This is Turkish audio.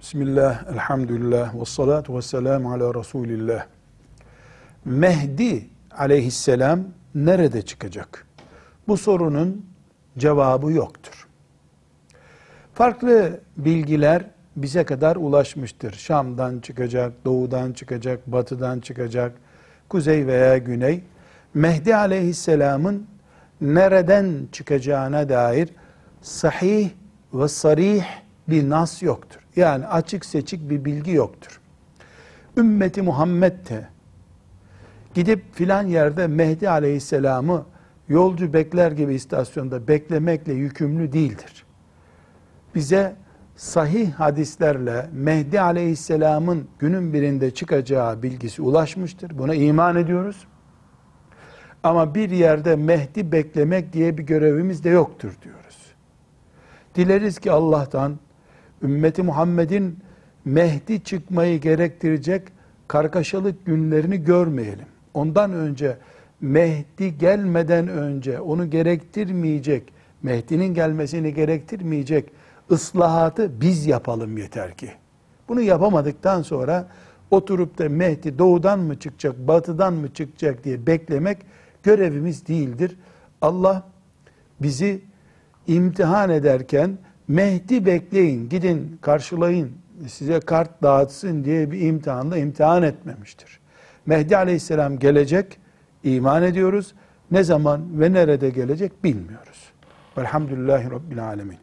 Bismillah, elhamdülillah, ve salatu ve selamu ala Resulillah. Mehdi aleyhisselam nerede çıkacak? Bu sorunun cevabı yoktur. Farklı bilgiler bize kadar ulaşmıştır. Şam'dan çıkacak, doğudan çıkacak, batıdan çıkacak, kuzey veya güney. Mehdi aleyhisselamın nereden çıkacağına dair sahih ve sarih bir nas yoktur. Yani açık seçik bir bilgi yoktur. Ümmeti Muhammed de gidip filan yerde Mehdi Aleyhisselam'ı yolcu bekler gibi istasyonda beklemekle yükümlü değildir. Bize sahih hadislerle Mehdi Aleyhisselam'ın günün birinde çıkacağı bilgisi ulaşmıştır. Buna iman ediyoruz. Ama bir yerde Mehdi beklemek diye bir görevimiz de yoktur diyoruz. Dileriz ki Allah'tan ümmeti Muhammed'in Mehdi çıkmayı gerektirecek kargaşalık günlerini görmeyelim. Ondan önce Mehdi gelmeden önce onu gerektirmeyecek, Mehdi'nin gelmesini gerektirmeyecek ıslahatı biz yapalım yeter ki. Bunu yapamadıktan sonra oturup da Mehdi doğudan mı çıkacak, batıdan mı çıkacak diye beklemek görevimiz değildir. Allah bizi imtihan ederken Mehdi bekleyin, gidin karşılayın, size kart dağıtsın diye bir imtihanda imtihan etmemiştir. Mehdi aleyhisselam gelecek, iman ediyoruz. Ne zaman ve nerede gelecek bilmiyoruz. Velhamdülillahi Rabbil Alemin.